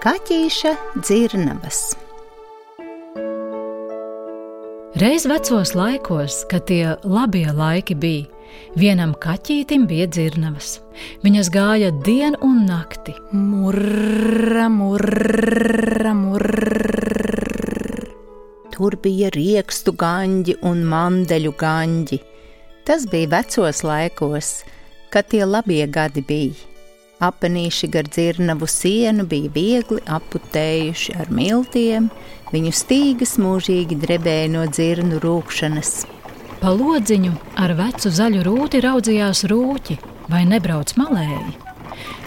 Kaķīša dzirnavas. Reiz vecos laikos, kad tie labie laiki bija, vienam kaķītim bija dzirnavas. Viņas gāja dienu un nakti. Murra, murra, murra. Tur bija riekstu gaņģi un mandeļu gaņģi. Tas bija vecos laikos, kad tie labie gadi bija. Apenīši gar dzirnavu sienu bija viegli aputējuši ar miltiem, viņu stīgas mūžīgi drebēja no dzirnu rūkšanas. Pa lodziņu ar vecu zaļu rūti raudzījās rūķi, vai nebrauc malēji.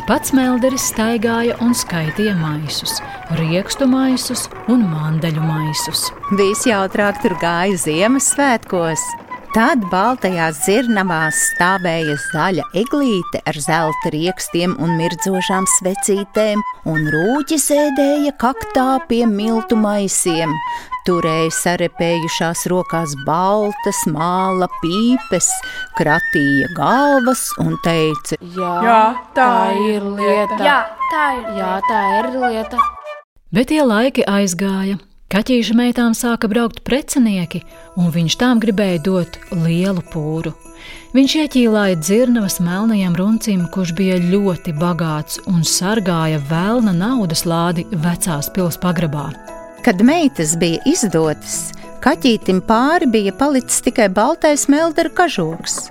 Pats melderis staigāja un skaitīja maisus, riekstu maisus un mandeļu maisus. Visjautrāk tur gāja Ziemassvētkos. Tad baltajās zirnavās stāvēja zaļa eglīte ar zelta riekstiem un mirdzošām svecītēm, un rūķi sēdēja kaktā pie miltu maisiem. Turēja sarepējušās rokās baltas, māla pīpes, kratīja galvas un teica: Jā, Jā tā ir lieta. Jā, tā ir. Jā, tā ir lieta. Bet tie laiki aizgāja. Kaķīša meitām sāka braukt precinieki, un viņš tām gribēja dot lielu pūru. Viņš ieķīlāja dzirnavas melnajam runcim, kurš bija ļoti bagāts un sargāja vēlna naudas lādi vecās pils pagrabā. Kad meitas bija izdotas, kaķītim pāri bija palicis tikai baltais meldera kažoks.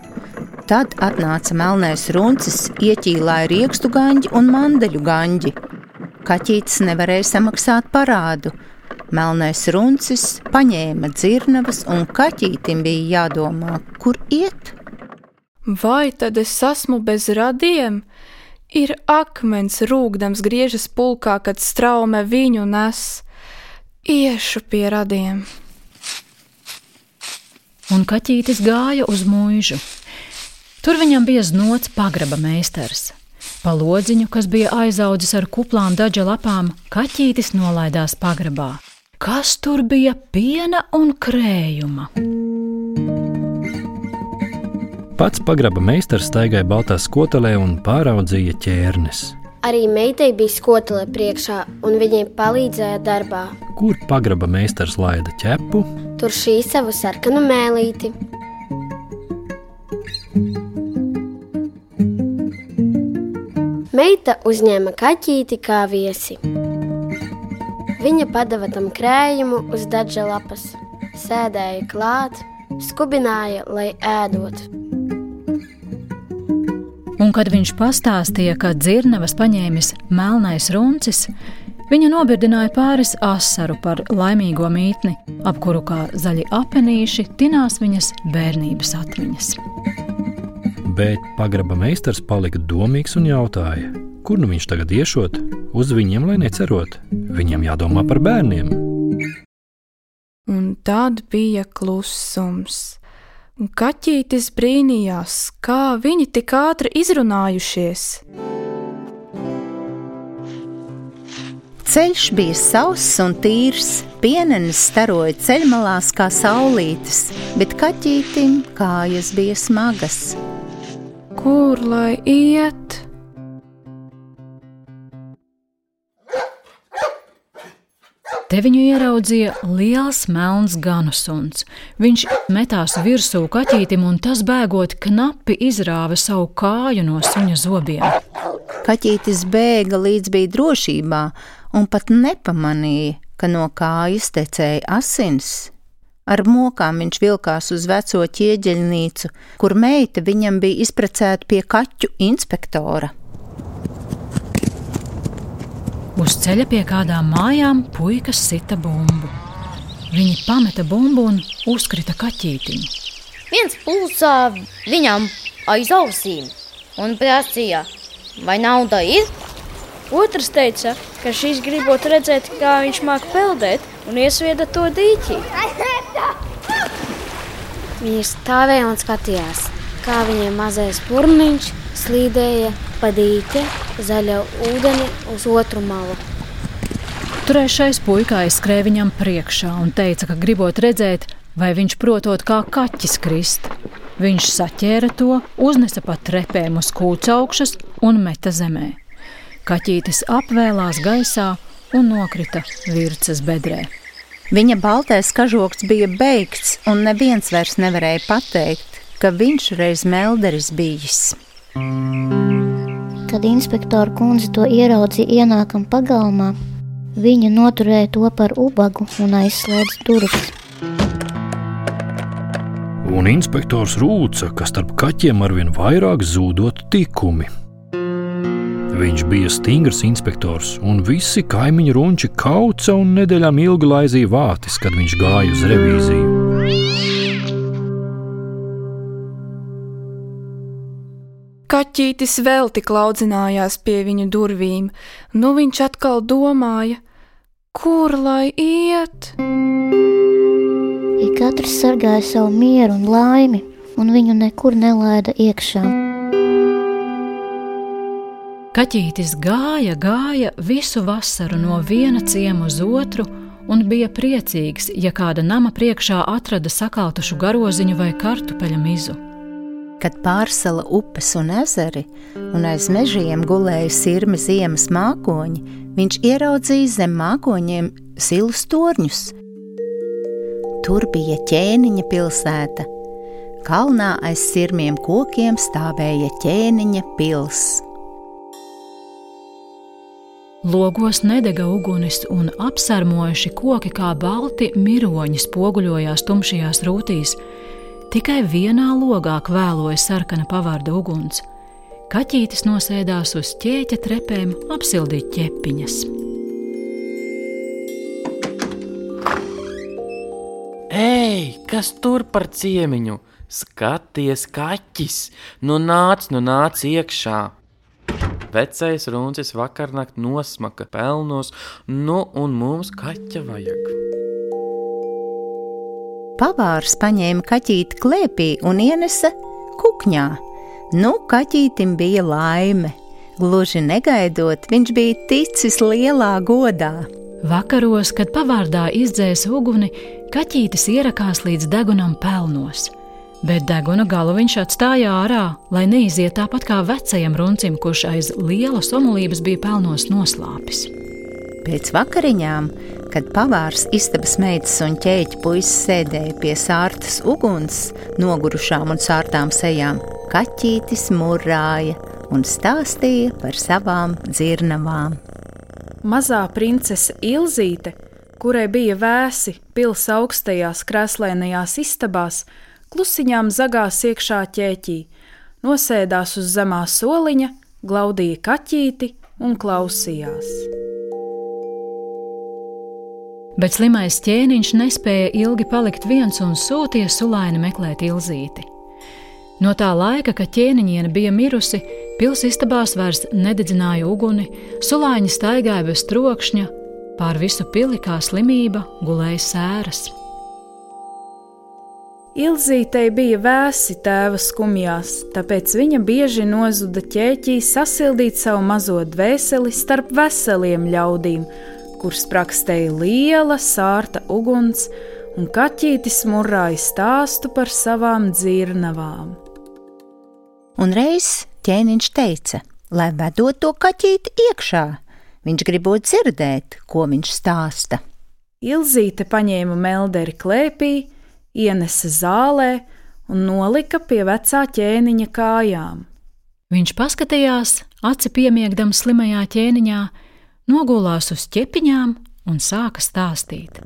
Tad atnāca melnais runcis, ieķīlāja riekstu gaņģi un mandeļu gaņģi. Kaķītis nevarēja samaksāt parādu, Melnais runcis paņēma dzirnavas, un kaķītim bija jādomā, kur iet. Vai tad es esmu bez radiem? Ir akmens rūkdams griežas pulkā, kad straume viņu nes. Iešu pie radiem. Un kaķītis gāja uz mūžu. Tur viņam bija znots pagraba meistars. Pa lodziņu, kas bija aizaudzis ar kuplām daļa lapām, kaķītis nolaidās pagrabā kas tur bija piena un krējuma. Pats pagraba meistars staigāja baltā skotelē un pāraudzīja ķērnes. Arī meitai bija skotele priekšā, un viņai palīdzēja darbā. Kur pagraba meistars laida ķepu? Tur šī savu sarkanu mēlīti. Meita uzņēma kaķīti kā viesi. Viņa padeva tam krējumu uz daža lapas, sēdēja klāt, skubināja, lai ēdot. Un, kad viņš pastāstīja, ka dzirnavas paņēmis melnais runcis, viņa nobirdināja pāris asaru par laimīgo mītni, ap kuru kā zaļi apenīši tinās viņas bērnības atmiņas. Bet pagraba meistars palika domīgs un jautāja, kur nu viņš tagad iešot? uz viņiem, lai necerot. Viņam jādomā par bērniem. Un tad bija klusums. Un kaķītis brīnījās, kā viņi tik ātri izrunājušies. Ceļš bija sauss un tīrs, pienenes staroja ceļmalās kā saulītes, bet kaķītim kājas bija smagas. Kur lai iet? Te viņu ieraudzīja liels melns ganu suns. Viņš metās virsū kaķītim, un tas bēgot knapi izrāva savu kāju no suņa zobiem. Kaķītis bēga līdz bija drošībā, un pat nepamanīja, ka no kājas tecēja asins. Ar mokām viņš vilkās uz veco ķieģeļnīcu, kur meita viņam bija izprecēta pie kaķu inspektora. Uz ceļa pie kādām mājām puikas sita bumbu. Viņi pameta bumbu un uzkrita kaķītiņu. Viens pulsā viņam aiz ausīm un prasīja, vai nauda ir? Otrs teica, ka šīs gribot redzēt, kā viņš māk peldēt un iesvieda to dīķī. Viņi stāvēja un skatījās, kā viņiem mazais burniņš slīdēja pa dīķi zaļa ūdeni uz otru malu. Trešais puika aizskrēja viņam priekšā un teica, ka gribot redzēt, vai viņš protot kā kaķis krist. Viņš saķēra to, uznesa pa trepēm uz kūts augšas un meta zemē. Kaķītis apvēlās gaisā un nokrita virsmas bedrē. Viņa baltais kažoks bija beigts, un neviens vairs nevarēja pateikt, ka viņš reiz melderis bijis. Kad inspektora kundze to ieraudzīja ienākam pagalmā, viņa noturēja to par ubagu un aizslēdza durvis. Un inspektors rūca, ka starp kaķiem arvien vairāk zūdot tikumi. Viņš bija stingrs inspektors, un visi kaimiņu runči kauca un nedēļām ilgi laizīja vātis, kad viņš gāja uz revīziju. Kaķītis vēl tik laudzinājās pie viņu durvīm, nu viņš atkal domāja, kur lai iet. Ja katrs sargāja savu mieru un laimi, un viņu nekur nelaida iekšā. Kaķītis gāja, gāja visu vasaru no viena ciema uz otru un bija priecīgs, ja kāda nama priekšā atrada sakautušu garoziņu vai kartupeļu mizu. Kad pārsala upes un ezeri, un aiz mežiem gulēja sirmi ziemas mākoņi, viņš ieraudzīja zem mākoņiem silus torņus. Tur bija ķēniņa pilsēta. Kalnā aiz sirmiem kokiem stāvēja ķēniņa pilsēta. Logos nedega uguns, un apsarmojuši koki kā balti miroņi spoguļojās tumšajās rūtīs. Tikai vienā logā kvēloja sarkana pavārda uguns. Kaķītis nosēdās uz ķēķa trepēm, apsildīt ķepiņas. Ei, kas tur par ciemiņu? Skaties, kaķis! Nu nāc, nu nāc iekšā! Vecais runcis vakarnakt nosmaka pelnos, nu un mums kaķa vajag. Pavārs paņēma kaķīti klēpī un ienesa kukņā. Nu, kaķītim bija laime. Gluži negaidot, viņš bija ticis lielā godā. Vakaros, kad pavārdā izdzēsa uguni, kaķītis ierakās līdz degunam pelnos bet deguna galu viņš atstāja ārā, lai neiziet tāpat kā vecajam runcim, kurš aiz lielas omulības bija pelnos noslāpis. Pēc vakariņām, kad pavārs istabas meitas un ķēķa puisis sēdēja pie sārtas uguns, nogurušām un sārtām sejām, kaķītis murāja un stāstīja par savām dzirnavām. Mazā princese Ilzīte, kurai bija vēsi pils augstajās krēslēnajās istabās, klusiņām zagās iekšā ķēķī, nosēdās uz zemā soliņa, glaudīja kaķīti un klausījās. Bet slimais ķēniņš nespēja ilgi palikt viens un sūtīja sulaini meklēt ilzīti. No tā laika, kad ķēniņiene bija mirusi, pilsistabās vairs nededzināja uguni, sulāņi staigāja bez trokšņa, pār visu pili kā slimība gulēja sēras. Ilzītei bija vēsi tēva skumjās, tāpēc viņa bieži nozuda ķēķī sasildīt savu mazo dvēseli starp veseliem ļaudīm, kur sprakstēja liela sārta uguns, un kaķītis murāja stāstu par savām dzirnavām. Un reiz ķēniņš teica, lai vedot to kaķīti iekšā, viņš gribot dzirdēt, ko viņš stāsta. Ilzīte paņēma melderi klēpī, ienesa zālē un nolika pie vecā ķēniņa kājām. Viņš paskatījās, aci piemiegdams slimajā ķēniņā, nogulās uz ķepiņām un sāka stāstīt.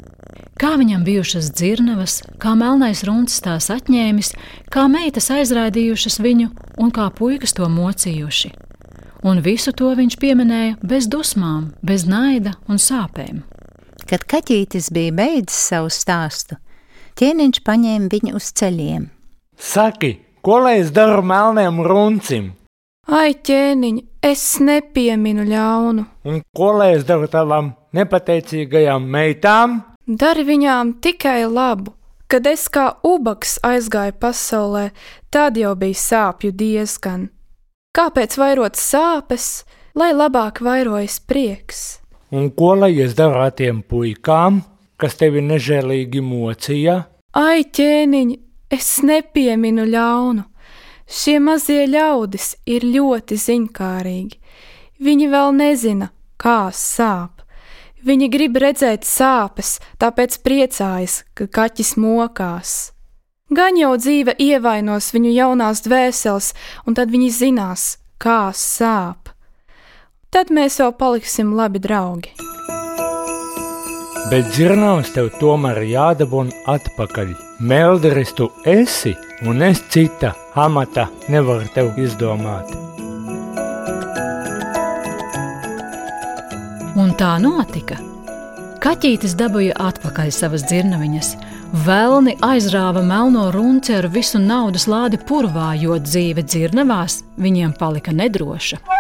Kā viņam bijušas dzirnavas, kā melnais runcis tās atņēmis, kā meitas aizraidījušas viņu un kā puikas to mocījuši. Un visu to viņš pieminēja bez dusmām, bez naida un sāpēm. Kad kaķītis bija beidzis savu stāstu, ķēniņš paņēma viņu uz ceļiem. Saki, ko lai es daru melniem runcim? Ai, ķēniņ, es nepieminu ļaunu. Un ko lai es daru tavām nepateicīgajām meitām? Dari viņām tikai labu. Kad es kā ubaks aizgāju pasaulē, tad jau bija sāpju diezgan. Kāpēc vairot sāpes, lai labāk vairojas prieks? Un ko lai es daru ar tiem puikām? kas tevi nežēlīgi mocīja? Ai, ķēniņ, es nepieminu ļaunu. Šie mazie ļaudis ir ļoti ziņkārīgi. Viņi vēl nezina, kā sāp. Viņa grib redzēt sāpes, tāpēc priecājas, ka kaķis mokās. Gan jau dzīve ievainos viņu jaunās dvēseles, un tad viņi zinās, kā sāp. Tad mēs jau paliksim labi draugi. Bet dzirnavs tev tomēr jādabūn atpakaļ. Melderis tu esi, un es cita amata nevaru tev izdomāt. Un tā notika. Kaķītis dabūja atpakaļ savas dzirnaviņas. Velni aizrāva melno runci ar visu naudas lādi purvā, jo dzīve dzirnavās viņiem palika nedroša.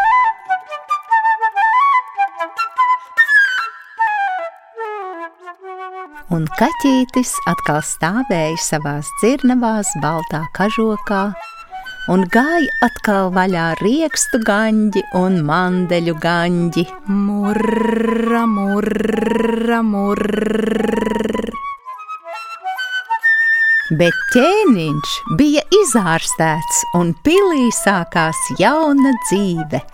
Un kaķītis atkal stāvēja savās dzirnavās, baltā kažokā, un gāja atkal vaļā riekstu gaņģi un mandeļu gaņģi. Murra, murra, murra. Bet ķēniņš bija izārstēts, un pilī sākās jauna dzīve.